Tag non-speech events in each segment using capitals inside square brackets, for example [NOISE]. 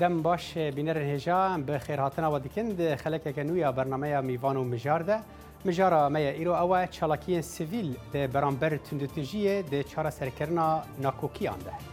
دم باش بینر هجا به خیرهاتنا و دیکن ده خلک کنویا برنامه میوان و مجار ده مجارا میا ایرو اوه چالاکی سیویل ده برانبر تندتجیه ده چارا سرکرنا ناکوکیان ده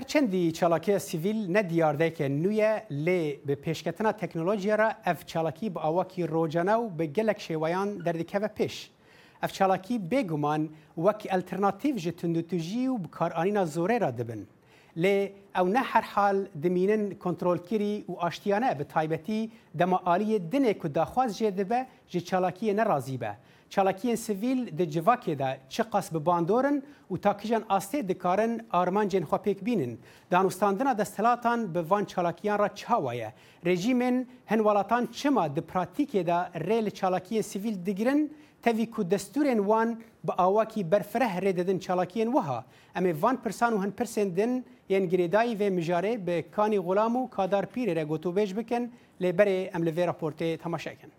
هرچندی چالاکی سیویل نه دیار ده که نویه لی به پیشکتنا تکنولوژی را اف چالاکی با آواکی روجانه و به گلک شیویان دردکه و پیش. اف چالاکی بگومان وکی الترناتیو جه تندوتوژی و بکارانینا زوره را دبن. لی او نه هر حال دمینن کنترل کری و آشتیانه به تایبتی دما آلی دنه که داخواز جه دبه جه چالاکی نرازی به. çalakiyên sivîl di civakê de çi qas bi bandorin û takîjan astê dikarin armancên xwe pêk bînin. Danûstandina destelatan bi van çalakiyan ra çawa ye. Rejîmên hin welatan çima di pratikê de rê li çalakiyên sivîl digirin, tevî ku destûrên wan bi awakî berfireh rê didin çalakiyên wiha. Em ê van pirsan û hin pirsên din yên girêdayî vê mijarê bi kanî gulam û kadar pîrê re gotûbêj bikin lê berê em li vê raportê temaşa ekin.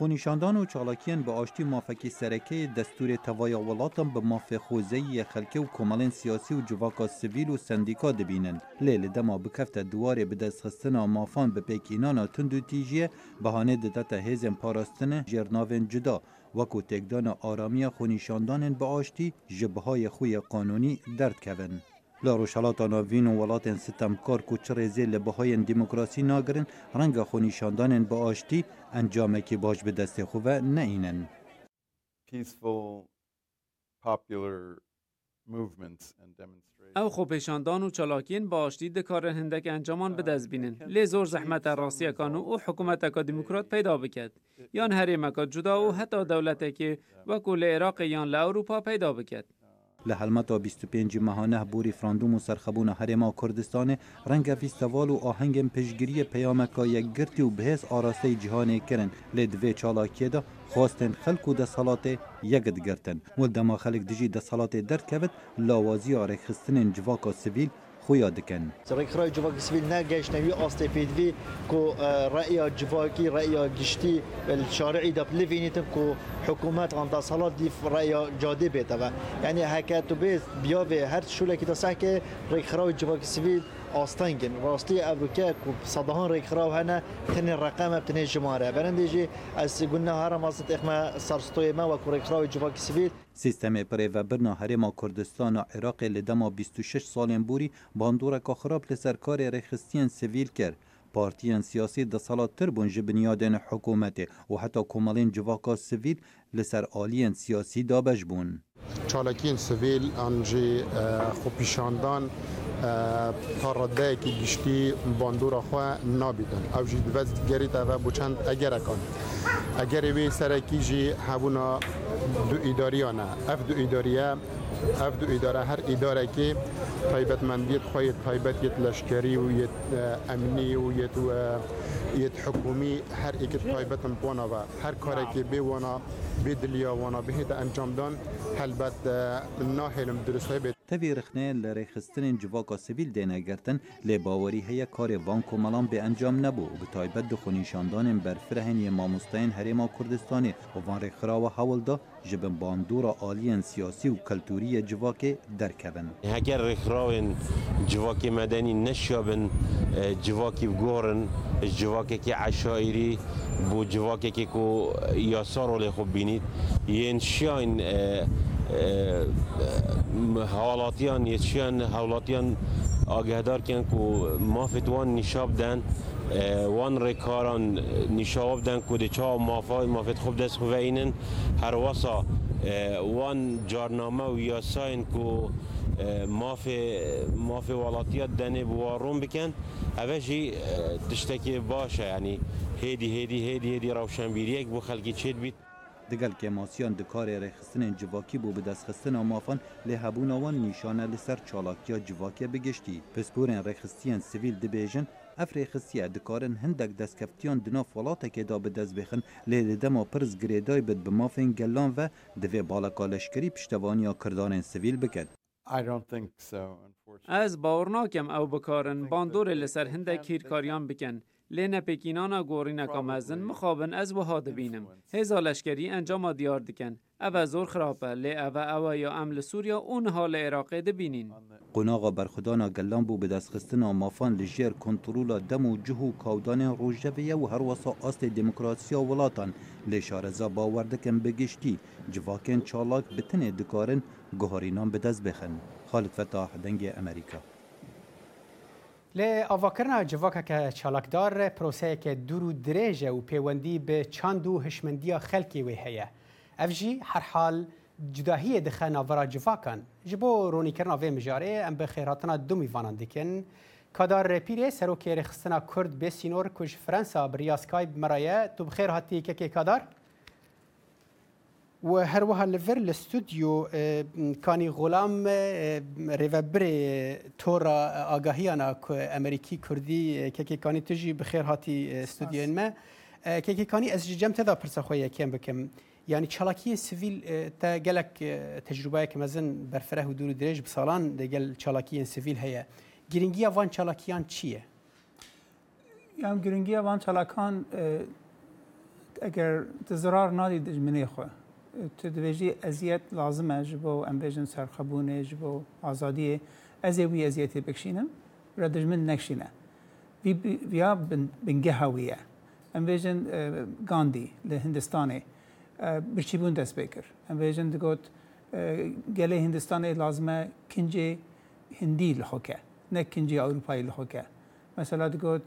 خونیشاندان و چالاکیان به آشتی مافکی سرکه دستور توایا به ماف خوزه خلکه و کمالین سیاسی و جواکا سویل و سندیکا دبینن لیل دما بکفت دواره به دستخستن مافان به پیکینان تند و تیجیه بهانه ددت هیزم پاراستن جرناوین جدا وکو تکدان آرامی خونیشاندان به آشتی جبهای خوی قانونی درد کون. لاروشالات آنها وین و ولات ستمکار کوچر زیل بهای دموکراسی ناگرن رنگ خونیشاندان با آشتی انجام که باش به دست خوب نه اینن او خو پیشاندان و چلاکین با آشتی کار هندک انجامان به دست بینن uh, لی زور زحمت راسی و او حکومت اکا دموکرات پیدا بکد یان مکا جدا و حتی دولت که کل عراق یان لاروپا پیدا بکد لحلمت و 25 ماهانه بوری فراندوم و ما کردستان کردستان رنگ فیستوال و پیشگیری پیامکای یک گرتی و بهێز آراسته جهان کرن لێ چالا دا خواستن خلق و دەسەڵاتێ یەکت گرتن و دەما خەلک دژی درد کود لاوازی جواک و سویل خویا دکن سرکرای جواکی سویل نه گشنوی آستفید وی کو رأی جواکی رأی گشتی شارعی دب لفینیتم کو حکومت عن دسالات دی رأی جاده بیتا و یعنی هکاتو بیز بیا به هر شوله که دسته که رأی خرای جواکی سویل آستانگن راستی اوکه کو صدهان ریک خراب هنه تن رقم تن جماره برندجی از گونه هرم است اخما سرستوی ما و کوریک خراب جوا کسبیل سیستم پری و برنا هرما کردستان و عراق لدما 26 سالن بوری باندورا که خراب لسرکار ریخستین سویل کرد پارتیان سیاسی د سالات تر بون جبنیادن حکومت و حتی کمالین جواکا سویل لسر آلین سیاسی دابش بون. چالکین سویل انجی خو پیشاندان تا رده که گشتی باندور خواه نابیدن او جید وزد گرید و بچند اگر اکان اگر وی سرکی جی هبونا دو اداریانه اف دو اداریه اف دو اداره هر اداره که تایبت مندیت خواهید تایبت یت لشکری و یت امنی و یت و یت حکومی هر ایک تایبت پونا و هر کاری که بیوانا بدلیا وانا بهت انجام دان هل البت ناهێلم دروستهای بێت تەوی رخنەیە لە ڕێخستنین جوواکە سیویل دێنەگەرتن لێ باوەری هەیە کارێ بان کۆمەڵام بێ ئەنجام نەبوو بە تایبەت دخۆنیشاندانێن بەرفرەهێنیە مامۆستاین هەرێما کوردستانی هۆوان ڕێکخراوە هەوڵدا ji bin bandora aliyên siyasî û kultûriyê civakê derkevin. Heger rêkrawên civakê medenî neşiyabin civakî gorin ji civakekî eşaîrî بۆ civakekê ku yasarolê xbînît yên şiyayên حوالاتیان یتشیان حوالاتیان آگهدار کن که مافت وان نشاب دن وان رکاران نشاب دن که دچا مافای مافت خوب دست خوب اینن هر وسا وان جارنامه و یاساین که مافی مافی ولاتیات دنی بوارون بکن اوشی تشتکی باشه یعنی هیدی هیدی هیدی هیدی روشنبیریک بو خلقی چید بیت دگل که ماسیان دکار رخصن جواکی بو به دستخستن آمافان لحبون آوان نیشانه لسر چالاکیا جواکی بگشتی پسپورن رخصتیان سویل دبیجن افری خستیه دکارن هندک دستکفتیان دنا فالاته که دا به دست بخن لیده دما پرز گریدای بد بمافین گلان و دوی بالاکا لشکری پشتوانیا کردارن سویل بکد از باور ناکم او بکارن باندور لسر هندک هیرکاریان بکن لێنە گوری گورینا ازن مخابن از وها بینم هێزا لشکری انجام دیار دکن او زور خرابه. لی او او یا اون حال سووریا اونها بینین. عێراقی قناغا قۆناغا بەرخدانە بو به بەدەستخستن مافان لجیر کنترولا کنترول و جه و کاودانێ و هر وسا آست دموکراسی ولاتان شارەزا باوەەر کم بگشتی جواکن چالاک بتنه دکارن به دست بخن خالد فتاح دنگی امریکا لی آواکرنا جواکک چالاکدار پروسه که درو دریجه و پیوندی به چند و هشمندیا خلکی وی هیه اف جی هر حال جداهی دخه ناورا جواکان جبو رونی کرنا وی مجاره ام به خیراتنا دو میوانان دیکن کادار پیری سروکی رخصتنا کرد به سینور کش فرانسا بریاسکای مرایه تو بخیر هاتی که کادار؟ و هر وها لفر لستوديو كاني غلام ريفبر تورا آگاهيانا امريكي كردي كي كاني تجي بخير هاتي استوديو ما كي كاني از جم تدا پرسه خو يكم بكم يعني چالاكي سيفيل تا گلك تجربه كم ازن برفره و دور درج بسالان دگل چالاكي سيفيل هيا گرينگي وان چالاكيان چيه یم گرنگی وان چالاکان اگر تزرار نادی دجمنی خواه تو دویجی ازیت لازمه جبو ام بیجن سرخبونه جبو آزادیه از وی ازیتی بکشینم را دجمن نکشینه وی ویا بنگه هاویه ام بیجن گاندی لهندستانه برچی بون دست بکر ام بیجن دگوت گله هندستانه لازمه کنجه هندی لحکه نه کنجه اروپایی لحکه مثلا دگوت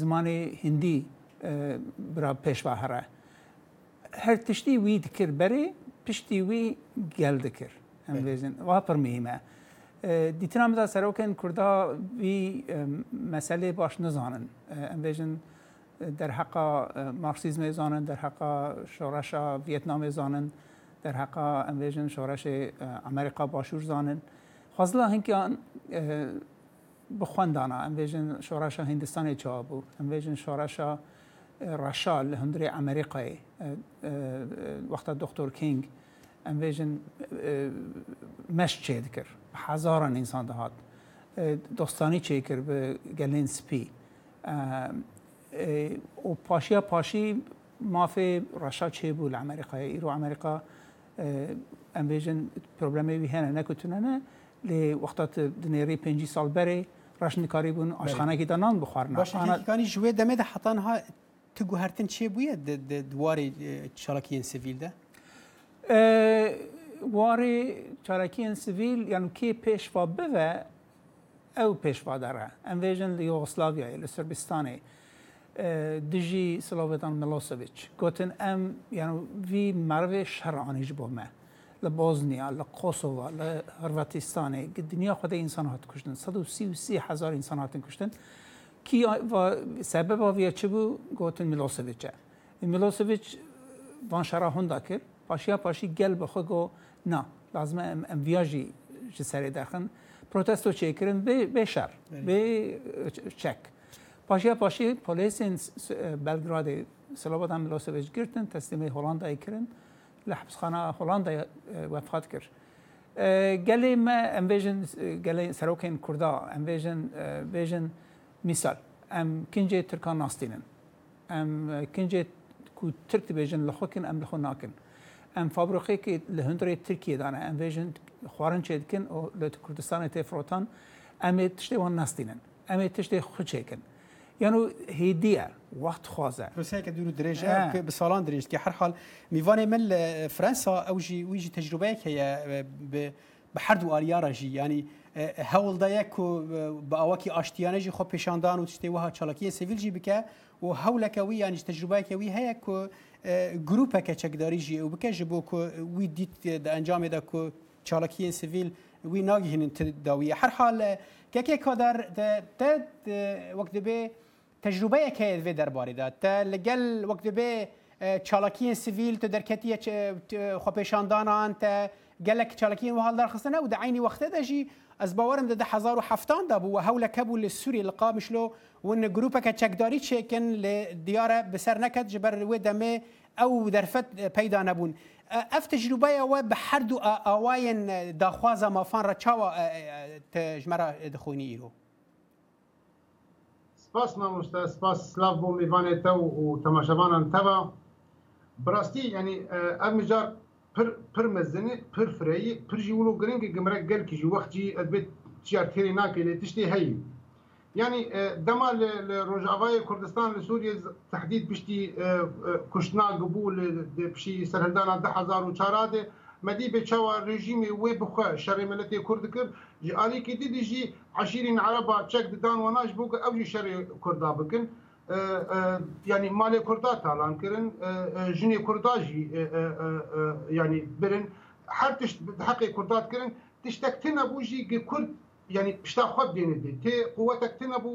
زمان هندی برا پیشوه هره her tiştî wî dikir berê piştî wî gel dikir em bêjin wa pir mihîm e dîtina miza serokên Kurda wî e, meselê baş nizanin em bêjin e, derheqa e, marxîzmê zanin derheqa şoreşa Viyetnamê zanin derheqa em bêjin şoreşê Amerîka başûr zanin xwazila hinkiyan bixwendana em bêjin şoreşa Hindistanê çabû em bêjin şoreşa رشا لە هەندری ئەمریقای وەختە دکتۆر کینگ ئەمێژن مەش چێ دکرد حەزاران ئینسان دەهات دۆستانی چێکرد بە گەلین سپی و پاشیە پاشی مافێ ڕەشا چێ بوو لە ئەمریقای ئیر و ئەمریکا ئەمبێژن پرۆبلەمەوی هێنە نەکوتونەنە لێ وەختات دنێری پێ ساڵ بەرێ ڕشنکاری بوون ئاشخانەکی دانان بخواردن باشەکانی ژێ دەمێ دە حتانها Tu guhertin çê bûye di diwarê çalakiyên sivîl de? warê çarekiyên sivîl yan kê pêşva bive ew pêşvadere em bêjin li Yugoslavyayê li Sırbistanê di jî Slovetan Milosevic gotin em yan vî mervê şer anîj bo me li Bosniya, li Kosova, li Hırvatistanê dinya xwedê însan hat kuştin. 133 hezar însan hatin kuştin. ki va sebeb aviya çi bû gotin Milosevic e. Milosevic van şerahun dakir, paşiya paşî gel bi xwe got na, lazim em, em viya jî ji serê dexin, protesto çêkirin bê şer, bê e, çek. Paşiya paşî polêsên e, Belgradê Silobatan Milosevic girtin, teslimê Hollandayê kirin, li hepsxana Hollandayê vefat e, kir. Gelê me em bêjin gelê serokên Kurda, em bêjin bêjin مثال ام کنجه ترکان ناستینن ام کنجه کو ترک دبیجن لخوکن ام لخو ناکن ام فابریکه که لهندره ترکیه دانه ام ویجن خوارن چه دکن او لت کردستان ته فروتان ام تشته وان ناستینن ام تشته خو چکن یعنی هدیه وقت خوازه روسیه که دور درجه آه. به سالان درجه که هر حال میوان من فرانسا او جی ویجی تجربه که به هر دو آریا راجی یعنی يعني هەوڵدایە و بە ئەوەکی ئاشتیانەژی خۆ پیششاندان و شتێوەها چاڵکیە سیویلژی بکە و هەولەکەوی یانیش تەجروبایکەوی هەیە و گروپەکە چەکداریژی و بکەژ بۆ وی دیت ئەنجامێدا و چاڵکیە سیویل وی ناگهێنن داویە هەر حالە کەکێ کادار وەک دەبێ تەجروبەیەکەیە دوێ دەربارەدا تە لەگەل وەک دەبێ چاڵکیە سیویل تە دەرکەتیە خۆپێشاندانان تە گەلک چاڵکیین و هەڵدارخستنە و دە عینی وەختە دەژی ez bawarim de 2007 da bû hewla kebû li Sûriyê li qamişlo win grupeke çekdarî çêkin lê diyare bi ser neket ji ber wê demê ew derfet peyda nebûn. Ev tecrübeya we bi her du awayên daxwaza mafan re çawa ji me re dixwînî îro. سپاس مامۆستا سپاس سلااف بۆ میوانێتە و تەماشەبانان تەوا بڕاستی ینی ئەم جار پر پر مزنه پر فري پر جيولو جرينج جمرا قال كي وقت جي ادبت تشار تيرينا كي تشتي هي يعني دما لروجافاي كردستان لسوريا تحديد بشتي كشنا قبول بشي سرهندانا ده هزار وشاراده مدي بچاوا رژیم وی بخوا شر ملت کرد کر جالی کی دیدی جی عشیرین عربا چک ددان وناش بوک او جی شر کردا بکن yani mali kurda talan kirin jinê kurda jî yani birin her tişt heqê kurdat kirin tiştek tê nebû jî gi kurd yani pişta xwe bidêne dê tê quwetek tê nebû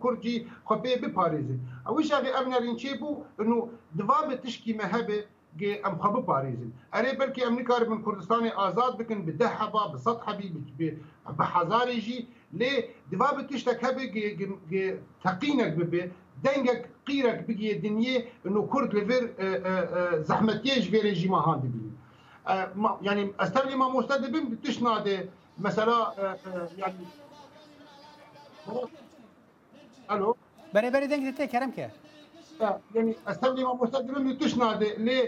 kurd jî xwe pê biparêzin ew îşa ev nerinçê bû nû divamê tişkî me hebe گه ام خبر پاریزن اره بلکه امریکا من کردستان آزاد بکن به ده حبا به صد حبی به هزار جی لێ دیوا بتیشتە هەبێ تەقینێک ببێ دەنگێک قیرەك بگیە دنیێ و کورد لەێر زەحمەتێش بێرێژی ماهان دبین ینی ئەستەرلی مامۆستا دەبم تش نادێ مەسەلا ئەلو بەرەبەر دەنگ تێ کەرم کرد ینی ئەستەرلی مامۆستا دەبم تش نادێ لێ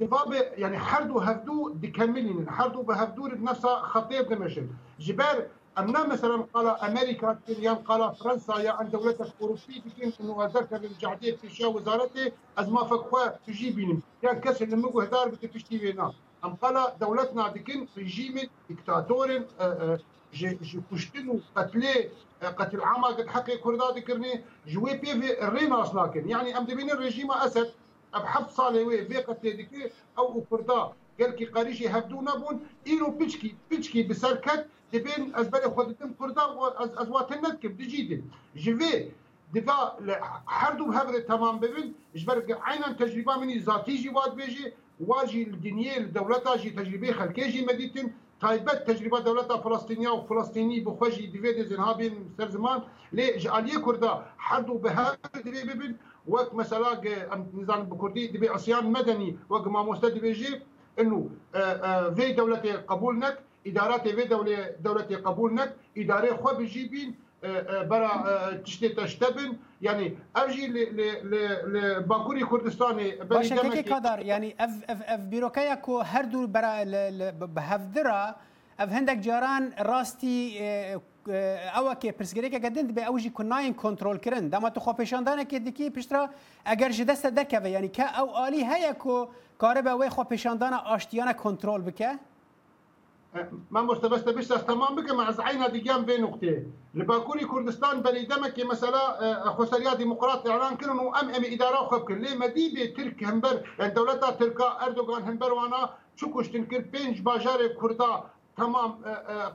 دبابة يعني حردو هفدو دكملين حردو بهفدو نفسها خطيب دمشق جبال أما مثلا قال أمريكا كنيان قال فرنسا يا أن دولة أوروبية كن أنه أذكر الجعدية في شا وزارته ما فكوا تجيبين كان يعني كسر نمو هدار بتفشتي بينا أم قال دولتنا دكن رجيم ديكتاتور آه، آه، جي كشتن وقتلي آه، قتل عما قد حقي كردا ذكرني جوي بي في الرينا لكن يعني أم دبين الرجيم أسد أبحث وي في قتلي دكي أو كردا قال كي قريشي هبدو نبون إيرو بيتشكي بيتشكي بسركت تبين أزبالي خودتم كردا نت كم دجيدن جفي دفاع هر دو هبر تمام ببین جبر عینا تجربه منی ذاتی جی واد بیجی واجی دنیای دولتا جی تجربه خلکی جی مدیتن تایبت تجربه دولتا فلسطینیا و فلسطینی بخوجی دیوی دزن ها بین سر زمان لی جالیه کرده هر دو به هر دیوی ببین وقت مثلا نظام بکردی دیوی عصیان مدنی وقت ما مستدی بیجی انه اه، في اه، دولتي قبول نك ادارات وی دولتی قبول نک اداره خو بجی بین برا تشتی تشتبن يعني ارجي ل ل باكوري كردستان باش تكي قدر يعني اف اف اف بيروكايا كو هردو برا بهفدرا اف هندك جاران راستي او کې پرسګری کې ګدند به اوجی کناین کنټرول کړن دمه تو خو پېښاندانه کې دکی پښترا اگر جده سده کوي یعنی که او عالی هيا کو کار به وای خو پېښاندانه آشتیانه کنټرول بکه من مشتبهش بشه تمام بکم از عین دیگه به نقطه لباکوری کردستان بنی دمکی مثلا خسریا دموکرات اعلان کردن و ام ام اداره خوب کرد لی مدیبه ترک هنبر یعنی دولت ترک اردوغان هنبر وانا چو کشتن کرد پنج باجار کردا تمام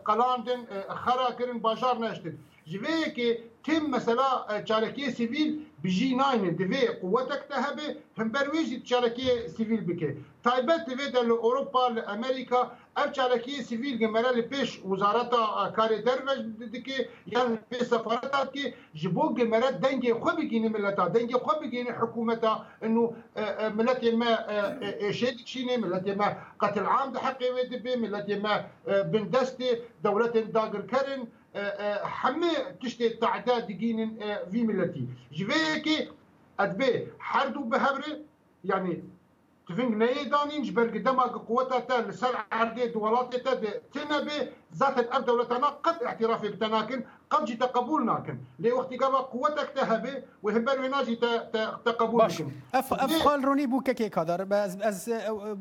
قلاندن خرا کردن باجار نشتن ji vê ki kêm mesela çarekiyê sivîl bi jî nayînin divê quwetek te hebe hember wê jî çarekiyê sivîl bike taybet divê de li Ewropa li Amerîka ev çarekiyê sivîl gemere li pêş wizareta karê derve dike yan pê sefareta dike ji bo gemere dengê xwe bigînin milleta dengê xwe bigînin hikûmeta nû milletê me êşê dikişînê milletê me qetil am di heqê wê dibe milletê me bindestê dewletên dagirkerin أه، أه، حمي تشتي تعدا دقين أه، في ملتي جبيكي أدبي حردو بهبري يعني تفنگ نه دانین جبر قدما قوتها تا لسر عردي دولات تا تنبي ذات الاب دولتنا قد اعترافي بتناكن قد جي تقبول ناكن لي وقت قبا قوتك تهبي وهبر وناجي تقبولكن اف اف خال روني بو كيكي كادر بس از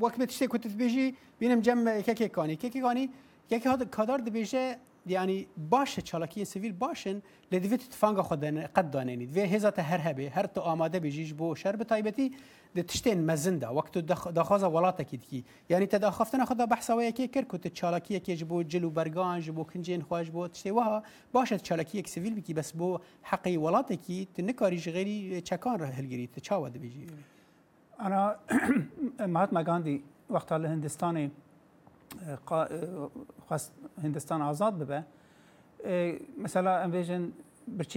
وقت تشتي كنت تبيجي بينم جم كيكي كاني كيكي كاني كيكي هذا كادر دبيجه يعني باشه چالاکی سیویل باشن لدیوی تفانگا خود قد دانینی دوی هزا تا هر هبه هر تو آماده بجیش بو شر به تایبتی د تشتین مزن دا وقت دخواز ولاته کی کی یعنی تدا خفتن خدا بحث و یکی کر کو چالاکی یکی جبو جلو برگان جبو کنجین خواج بو تشتی وها باشه چالاکی یک سیویل بکی بس بو حقی ولاته کی تنکاریش غیری چکان را هلگیری تچاود بجی انا [COUGHS] مهاتما گاندی وقت هندستانی خواست هندستان آزاد ببه مثلا امویژن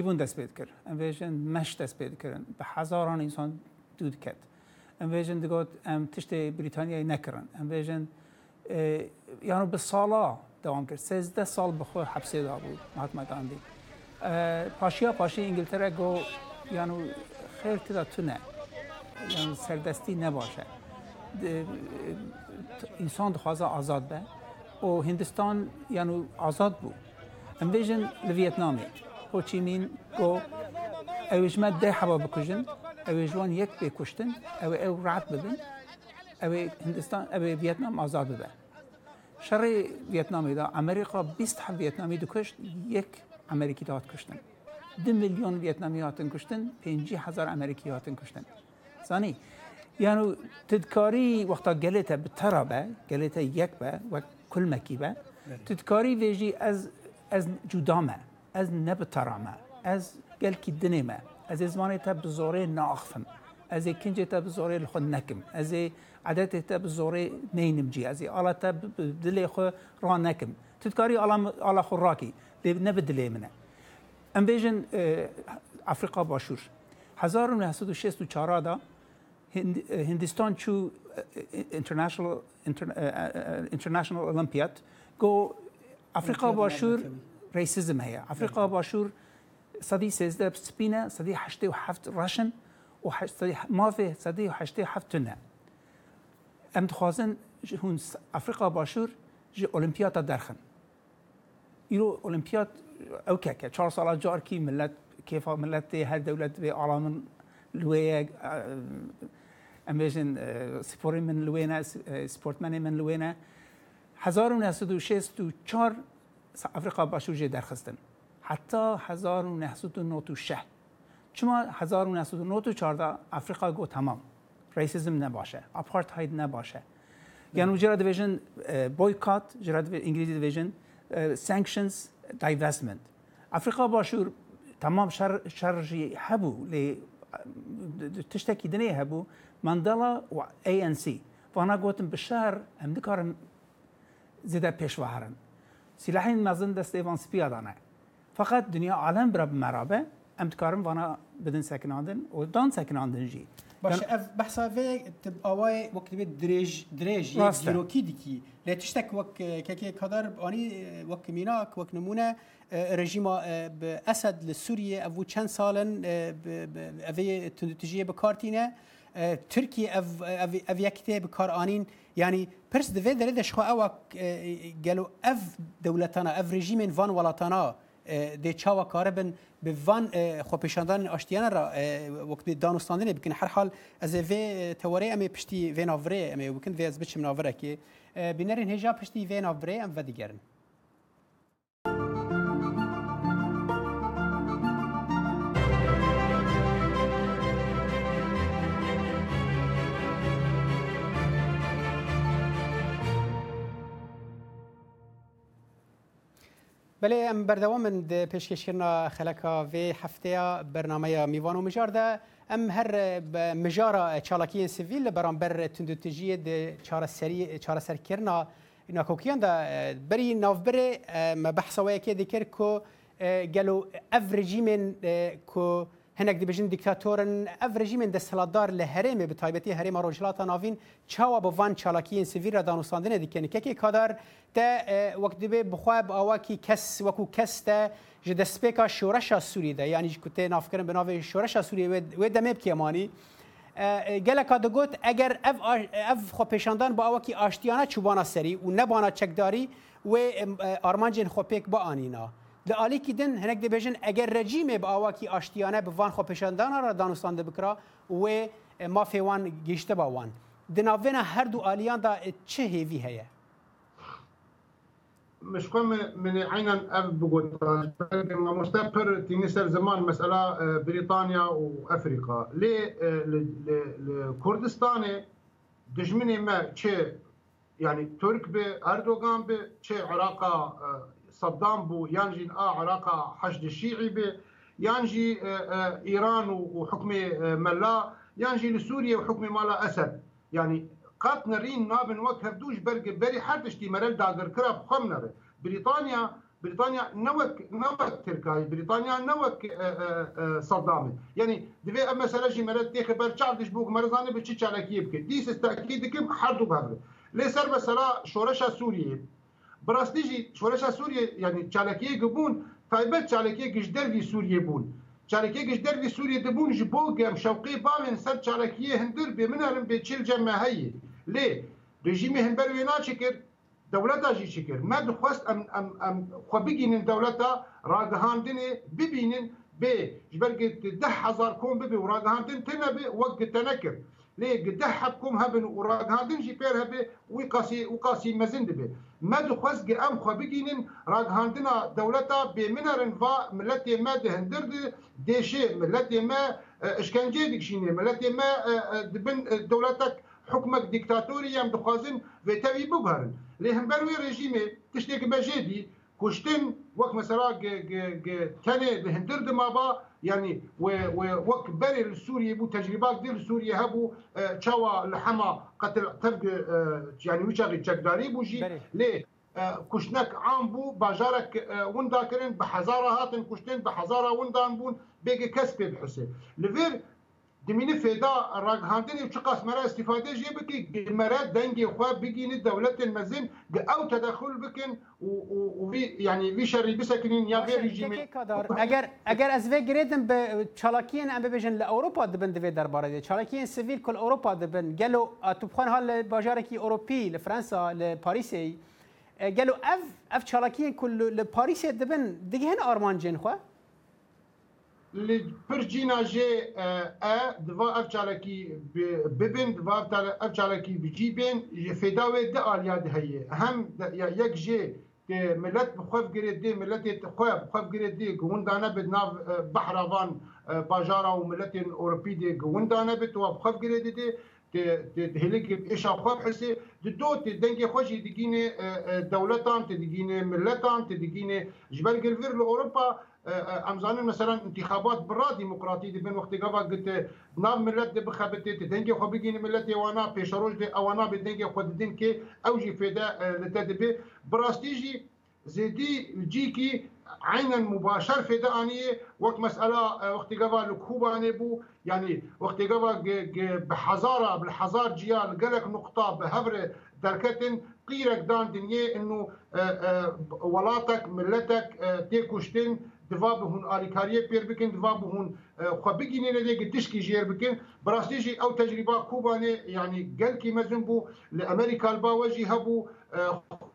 بون دست بید کرد امویژن مش دست بید کرد، به هزاران انسان دود کرد امویژن دیگه ام تشت بریتانیایی نکرن امویژن یعنی به سالا دوام کرد سیزده سال به خود دا بود مهاتما گاندی پاشیا پاشی انگلتره گو یعنی خیر تدا تو نه یعنی سردستی نباشه انسان خواهد آزاد به و هندستان یعنی آزاد بو ام بیجن لویتنامی مین گو اویج ما ده حبا بکشن اویج جوان یک بکشتن او او رعت بدن. او هندستان او ویتنام آزاد بود شر ویتنامی دا امریکا 20 حب ویتنامی دو کشت یک امریکی داد کشتن دو میلیون ویتنامی هاتن کشتن پینجی هزار امریکی هاتن کشتن زانی یعنی تدکاری وقتا گلیتا به ترا به گلیتا یک به و کل مکی به تدکاری ویجی از از جدامه از نب ترامه از گل کی دنیمه از زمانی تا بزوره ناخفم از کنج تا بزوره خود نکم از عادت تا بزوره نینم جی از آلا تا دل خو را نکم تدکاری آلا آلا خو راکی نب دلی منه ام بیژن افریقا باشور 1964 دا هندستان شو انترناشونال انترناشونال اولمبيات جو افريقيا باشور ريسيزم هي افريقيا باشور صدي سيزده بسبينه صدي حشتي وحفت راشن وصدي مافي صدي حشتي وحفت تنه ام تخوازن هون افريقيا باشور جي اولمبياد درخن ايرو اولمبياد او كاكا چهار سال جار كي ملت كيف ملت هالدولة دولت به عالم الويه امريجن سپور من لوينه سپورتمن من لوينه 1964 افریقا باشوجه درخستن حتی 1996 چما 1994 افریقا گو تمام ریسیزم نباشه اپارتهاید نباشه یعنی جرا دیویژن بویکات uh, جرا انگلیسی دیویژن سانکشنز دایوستمنت افریقا باشور تمام شر شرجی هبو لی تشتكي دنيها بو ماندلا و اي ان سي فانا قوتم بالشهر ام دكارن زيدا بيش وهرن سلاحين مازن دستيفان سبيا دانا فقط دنيا عالم برب مرابه ام دكارن فانا بدن سكناندن و دان سكناندن جي باش اف بحثا في تبقى واي وقت بيت دريج دريج جيرو كي ديكي لا تشتك وك كاكي كدر اني وك ميناك وك نمونه رژیم اسد لسوریه او چند سالن اوی تندتجیه بکارتینه ترکیه او او یکته بکار آنین یعنی پرس دوی دره دشخوا او گلو او دولتانا او رژیم وان ولاتانا د چاوا کاربن به وان خوپیشاندن اشتیان را وقت دانستاندن بکن هر حال از وی توری ام پشتی وین اوری ام بکن وی از بچم ناوره کی بینرین هجا پشتی وین اوری ام و دیگرن بله ام بردوام د پیشکشکرنا خلکا وی هفته برنامه میوان و مجار ده ام هر مجارا چالاکی سیویل برانبر تندوتجی د چاره سری چاره سرکرنا ناکوکیان ده بری نافبر ما بحثا وای کې ذکر کو گلو افرجی من کو هەندێک دەبژین دیکتاتۆرن ئەف رژیمێن دەسەڵاتدار لە هەرێمێ بە تایبەتی هەرێمە ڕۆژلاتا ناوین چاوە بە ڤان چالاکیین سڤیرە دانوساندنە دیکەن کەکێک کادار تە وەک دەبێ بخوای بە ئاواکی کەس وەکو کەستە ji destpêka şoreşa Sûrîde yanî ji kutê navkirin bi navê şoreşa Sûriyê wê demê bikêmanî. Geleka digot eger ev xwepêşandan bi awakî aştiyana çûbana serî û nebana çekdarî wê armancên xwepêk bianîna. د عالی کیدن هنک دبیژن اگر رژیم به اواکی آشتیانه به وان خو پشندان را دانستان ده بکرا و ما فیوان گیشته با وان د ناوین هر دو عالیان دا چه هیوی هیه مش كم من عينا اب بقول مستقر تنسر زمان مساله بريطانيا وافريقا ليه كردستاني دجمني ما تشي يعني ترك بي اردوغان بي تشي عراقه صدام بو ينجي عراق حشد الشيعي به ينجي ايران وحكم ملا ينجي لسوريا وحكم مالا اسد يعني قط نرين نابن وك هفدوش برق بري حدش دي مرل داغر كراب خمنر بريطانيا بريطانيا نوك نوك تركاي بريطانيا نوك صدام يعني دفي اما سلاجي مرد تيخ برشع دش بوك مرزاني بتشي تشالكي يبكي ديس استاكيد كم حدو بهبل لي سر مثلا شورشا سوريا براستی جی شورش سوریه یعنی چالکیه گبون تایبەت چالکێکیش دەروی سووریە بوون چالکێکیش دەروی سووریە دەبوون ji بۆ گەم شەوقی باێن سەر چالکیە هەندر بێ منارم بێ چل جەمەهەیە لێ رژیمی هەمبەر وێ ناچی کرد دەولەتا ژی چی کرد مە دخواست خوا بگینن دەولەتا ڕاگەهاندنێ ببینن بێ ji بەرگێت ده هزار کۆم ببێ و ڕاگەهاندن تەنە بێ وەک گتە نەکرد. لي قد حبكم هبن وراد هاندن جي بير هبه وقاسي وقاسي مزن دبه ما دخوز قي ام خو بگینن راد هاندنا دولتا بمنرن و ملت ما دهندر ديشي ملت ما اشكنجه دكشينه ملت ما دبن دولتك حكمك ديكتاتوري يم دخوازن وتوي ببهرن لهم بروي رژیمه تشتێک بەژێدی کوشتن وەک مەسەرا تەنێ بهندر دمابا يعني ووك السوري بو تجربه دير سوريا هبو آه، تشاوا الحما قتل تفق آه، يعني وشاغي تشاك بوجي لي آه، كشنك عام بو بجارك ونداكرين بحزارة هاتن كشتين بحزارة وندا بون بيجي كسبي بحسين لفير دمینه فدا راګهاندن یو چې قسمره استفاده جې بکی ګمره دنګ خو بګینه دولت مزین د او تدخل بکن او وی یعنی وی شری بسکنین یا غیر رژیم اگر اگر از وی گریدن به چالاکین ام بجن ل اوروپا د بند وی درباره دی چالاکین سیویل کل اوروپا د بند گلو اتوبخان حال بازار کی اروپی ل فرانسا ل پاریس گلو اف اف چالاکین کل ل پاریس دبن دیگه هن آرمانجن خو پر جینا جه ا دوا اف چالکی ببن دوا اف چالکی بجیبن فداوی د آلیاد هیه هم یک جه ملت بخوف گرید دی ملت خوف بخوف گرید دی گون دانه بد ناف بحروان باجارا و ملت اروپی دی گون دانه بد و بخوف گرید دی د هلیک ایشا خوف حسی د دو ته دنګ خوشی دګینه دولتان ته دګینه ملتان ته دګینه جبل ګلور له اروپا امزان مثلا انتخابات برا ديمقراطي دي بن وقت گاوا قلت نام ملت دي بخبت دی دنگ خو بگین ملت وانا بيشروج دي اوانا اه، اه، به دنگ دين كي کی اوجی فدا لتدبی براستيجي زيدي جيكي عينا مباشر في دانية وقت مسألة وقت قبا لكوبا نبو يعني وقت قبا بحزارة بالحزار جيال قلق نقطة بهبر دركتن قيرك دان دنيا انه اه، ولاتك ملتك تيكوشتن دروا بهون آلیکاریە پێر بکەن دروا بهون خوا بگینێنە دێگە تشکی ژێر بکەن بەڕاستێژی ئەو تەجریبا کوبانێ ینی گەلکی مەزم بوو لە ئەمریکال باوەژی هەبوو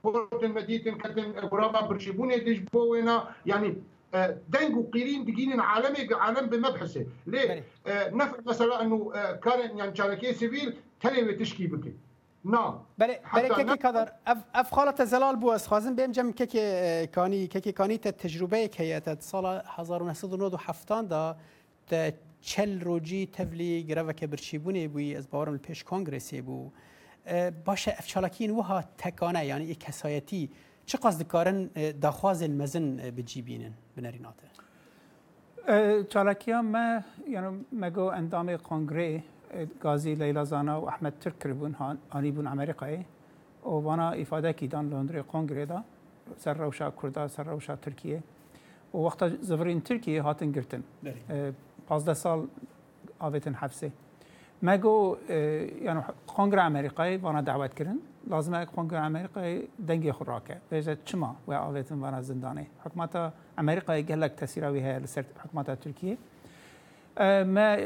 خۆتن مەدیتن کەتن گوراما برشیبوونێ دش بۆ وێنا ینی دنج وقيرين بجين عالمي عالم بمبحثه ليه نفع مثلا انه كان يعني شاركيه سيفيل تلوي تشكي بكي نا بله بله که کادر اف اف خالت زلال بو از خوازم بیم جم که که کانی که که کانی تا تجربه که یت سال 1997 دا تا چل روجی تفلی گرفه که برشیبونه بوی از باورم پیش کنگرسی بو باشه افچالکین وها تکانه یعنی کسایتی چه قصد کارن دخواز المزن بجیبینن بنریناته چالکی هم ما یعنی مگو اندام کنگره Gazi Leyla Zana ve Ahmet Türk kribun, hani bun Amerika'yı. O bana ifade kidan Londra Kongre'da, ser revşa Kurda, ser revşa Türkiye. O vakta zıvrın e, Türkiye hatın girtin. Pazda sal avetin hapse. مگو یعنی کنگره امریکایی وانا دعوت کردن لازم کنگره امریکایی دنگی خوراکه بیجه چما و آویتن وانا زندانه حکمت امریکایی گلک تسیراوی هی لسر حکمت ترکیه ما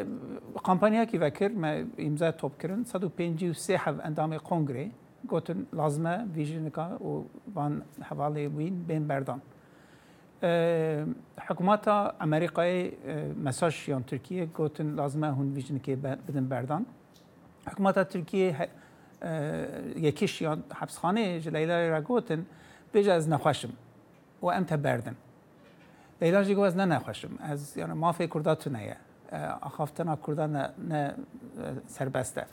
قامپانیا کی وکر ما امضا توپ کردن 153 حو اندام کنگره گوتن لازمه ویژنکا و وان حواله وین بین بردان حکومت امریکای مساج یان ترکیه گوتن لازمه هون ویژنکی بدن بردان حکومت ترکیه یکیش یان حبسخانه جلیلا را گوتن بیج از نخوشم و امت بردن لیلا جی گو از نه نخوشم از یعنی مافی کرداتو نیه ախավտենա քուրդանը նե սերբեստ է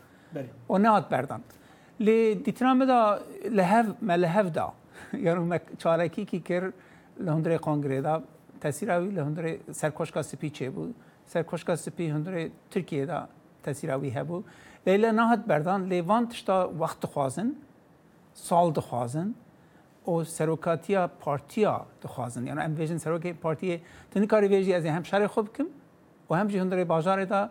օնատ բերդան լի դիտնամը դա լեհև մելեհև դա յարում մեկ չարակի կի կեր լոնդրե կոնգրեդա տեսիրավի լոնդրե սերքոշկա սպի չէ բու սերքոշկա սպի հնդրե Թուրքիեդա տեսիրավի հեբու լեյլա նահատ բերդան լևան տշտա վախտ խազն սալ դխազն او سروکاتیا پارتیا دخوازن یعنی ام ویژن سروک پارتی تنی کاری ویژی از هم شر خوب کم و همچنین در بازار دا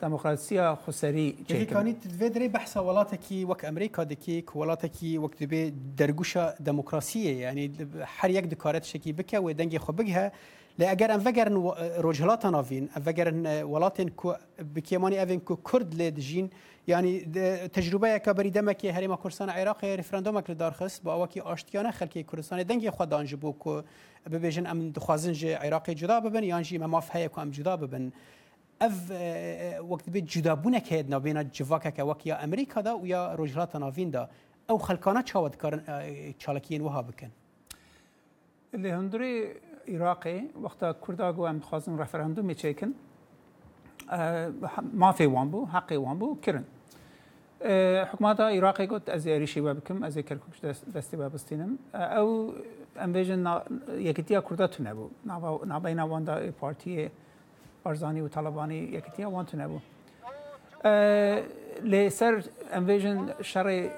دموکراسی خسری چه کانی تدوی دری بحث ولاته کی وک امریکا دکی ولاته کی وک دبی درگوشا دموکراسی یعنی هر یک دکارت شکی بکه و دنگ خو بگه لا اگر ام وگرن رجلات اوین ام وگرن ولاتن کو بکیمانی اوین کو کرد لید جین یعنی تجربه که بری دمه که هریما کردستان عراق رفراندوم کل دارخست با اوکی آشتیانه خلکی کردستان دنگ خود دانج بو کو ببیجن ام دخوازن ج عراق جدا ببن یانجی مافهه کو ام جدا ببن اف وقت به جدابونك هيد نابينا جواكك وكيا امريكا دا ويا رجلات نافين دا او خلقانا چاود كارن چالكين وها بكن اللي هندري Iraqê wexta Kurda ku em dixwazin referendumê çêkin eh, mafê wan bû heqê wan bû kirin. Hikmata eh, Iraqê got ez ê êrişî we bikim ez ê Kerkuk destê we bistînim. Eh, ew em bêjin yekîtiya Kurda tune bû. Nabeyna wan da partiyê Barzanî û Talibanî yekîtiya wan tune bû. Lê ser em bêjin şerê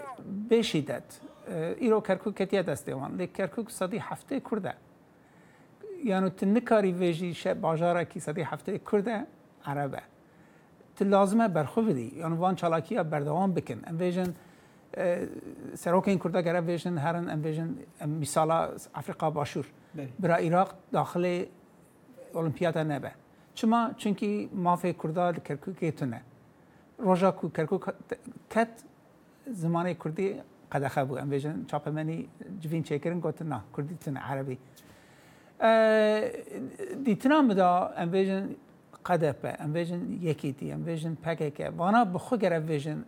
bêşîdet. Îro Kerkuk ketiye destê wan. Lê Kerkuk sedî heftê Kurd e. یعنی تو نکاری ویجی شب باجارا کی صدی هفته کرده عربه تو لازمه برخو بدی یعنی وان چالاکی ها بردوام بکن ام ویجن سروک این کرده گره ویجن هرن ام ویجن مثالا افریقا باشور برا عراق داخل اولمپیادا نبه چما چونکی مافی کرده کرکوکی تونه روژا کو کرکوک کت زمانه کردی قدخه بو ام ویجن چاپ منی جوین چیکرن گوتن نه کردی تونه عربی دی تنام دا ام ویژن قدپه ام ویژن یکیتی ام ویژن پککه وانا بخو گر ام ویژن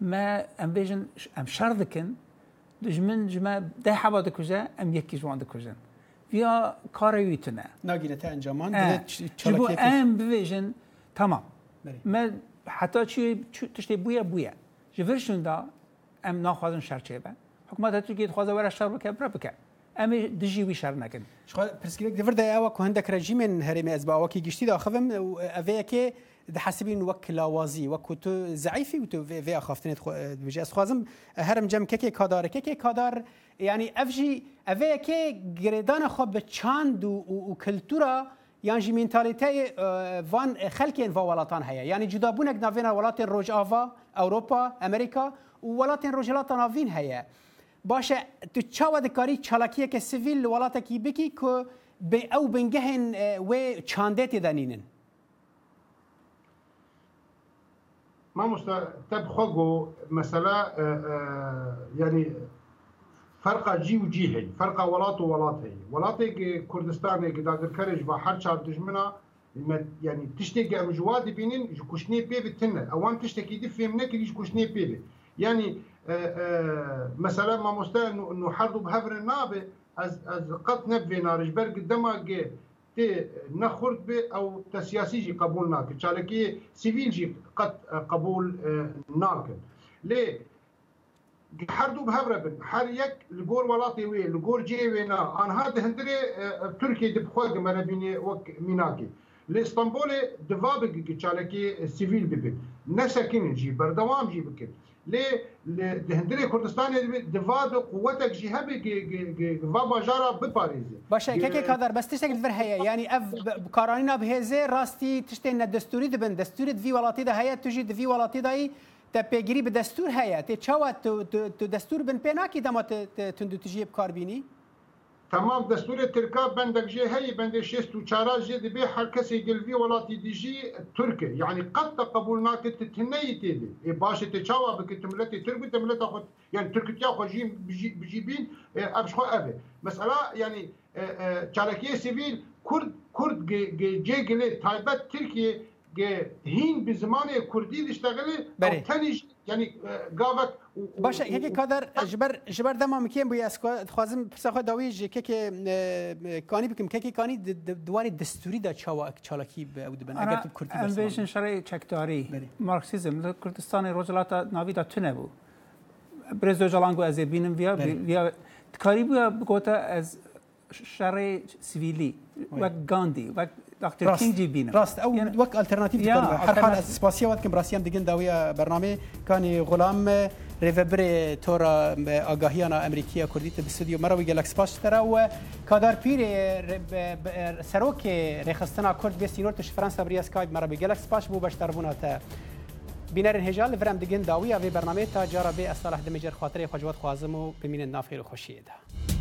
ما ام ویژن ام شر دکن دجمن جما ده حبا دکوزه ام یکی جوان دکوزن ویا کار ویتونه ناگیره تا انجامان جبو ام بویژن تمام ما حتی چی تشتی بویا بویا جورشون دا ام ناخوازن شر چه حکومت ترکیه خوازه ورش شر بکه بره بکه ئەمە دژی وی شار ناکەن پرسکرێک دەوردا ئەوە کوهندە ڕژیمێن هەرێمی ئەزباوەکی گشتی داخەم ئەڤەیەکێ دەحسبین وەک لاوازی وەکو تو زعیفی و تو وێ خفتنێت بژێ خوازم هەرم جەم کەکێک کادارێکێکی کادار ینی ئەفژی ئەڤەیەکێ گرێدانە خۆ بە چاند و کللتورا یانژی مینتالیتی وان خەلکێن ڤ وڵاتان هەیە ینی جودابوونێک ناوێنە وڵاتی ڕۆژاوا ئەوروپا ئەمریکا و وڵاتین ڕۆژلاتان ناوین هەیە. باشه تو چاوا دکاری چالاکیه که سیویل ولاتا کی بکی که به او بنگهن و چانده تدنینن ما مشتا تبخوا مثلا يعني فرقه جي وجي هي فرقه ولاط ولاط هي ولاط كردستان كي دادر كرج با هر چار دجمنا يعني تشتكي ام جواد بينين كوشني بيبي تن اوان تشتكي دي فهمنا كي كوشني بيبي يعني مثلا ما مستاهل انه حرضوا بهفر نابه از از قط نبي نارج بر قدما جي تي نخرد به او تسياسي جي قبول ناكن شالكي سيفيل جي قط قبول ناكن ليه حردو بهبربن حر يك لجور ولاتي وي لجور جي وينا ان هاد هندري تركي دبخوك مربيني وك ميناكي li Stambolê divê bigî çalekî sivîl bibin. Ne sekinin jî berdewam jî bikin. Lê di hindirê Kurdistanê divê di quwetek jî hebe va bajara biparêze. Baş keke kadar bes tiştek li vir heye yani ev karanîna bihêzê rastî tiştên nedestûrî dibin destûrê di vî welatî de heye tu jî di vî welatî dayî te pêgirî bi destûr heye tê çawa tu destûr bin pê nakî dema tundû tu jî bi karbînî? تمام دستور ترکا بندک جه هی بند 64 جه دی به هر کسی گلوی ولاتی دیجی ترک یعنی قد قبول ناکت تنی تیدی ای باشه تی چاوا بکت ملت ترک بت ملت خود یعنی ترک تیا خود بجی بین ابش خو ابه مسئله یعنی چالکی سیویل کرد کرد جه گلی تایبت ترکیه هین به زمان کردی دشتغلی او تنیش یعنی گاوک باشه یکی کادر جبر جبر دما میکیم بو یاسکو خوازم پرسخه داوی که که کانی بکم که که کانی دوان دستوری دا چاوا چالاکی به او دبن اگر تو کردی بس انویشن شری چکداری مارکسیزم کردستان روزلاتا ناوی دا تنه بو برز جلانگو از بینم ویا ویا کاری بو گوتا از شری سیویلی و گاندی و دكتور راست كينجي بينا راست او يعني وك الترناتيف تكون هر حال اسباسيا وكم راسيان دقن داوية برنامج كان غلام ريفبر تورا اغاهيانا امريكيه كرديت بستوديو مروي جالكس باش ترى و كادار بير سروك رخصتنا كرد بيستينور تش فرنسا بريا سكايب مروي جالكس باش بو باش تربونا تا بینرین هجال ورم دگن داوی اوی برنامه تا جارا به اصلاح دمجر خاطر خجوات خوازم و بمینن نافیر خوشیه ده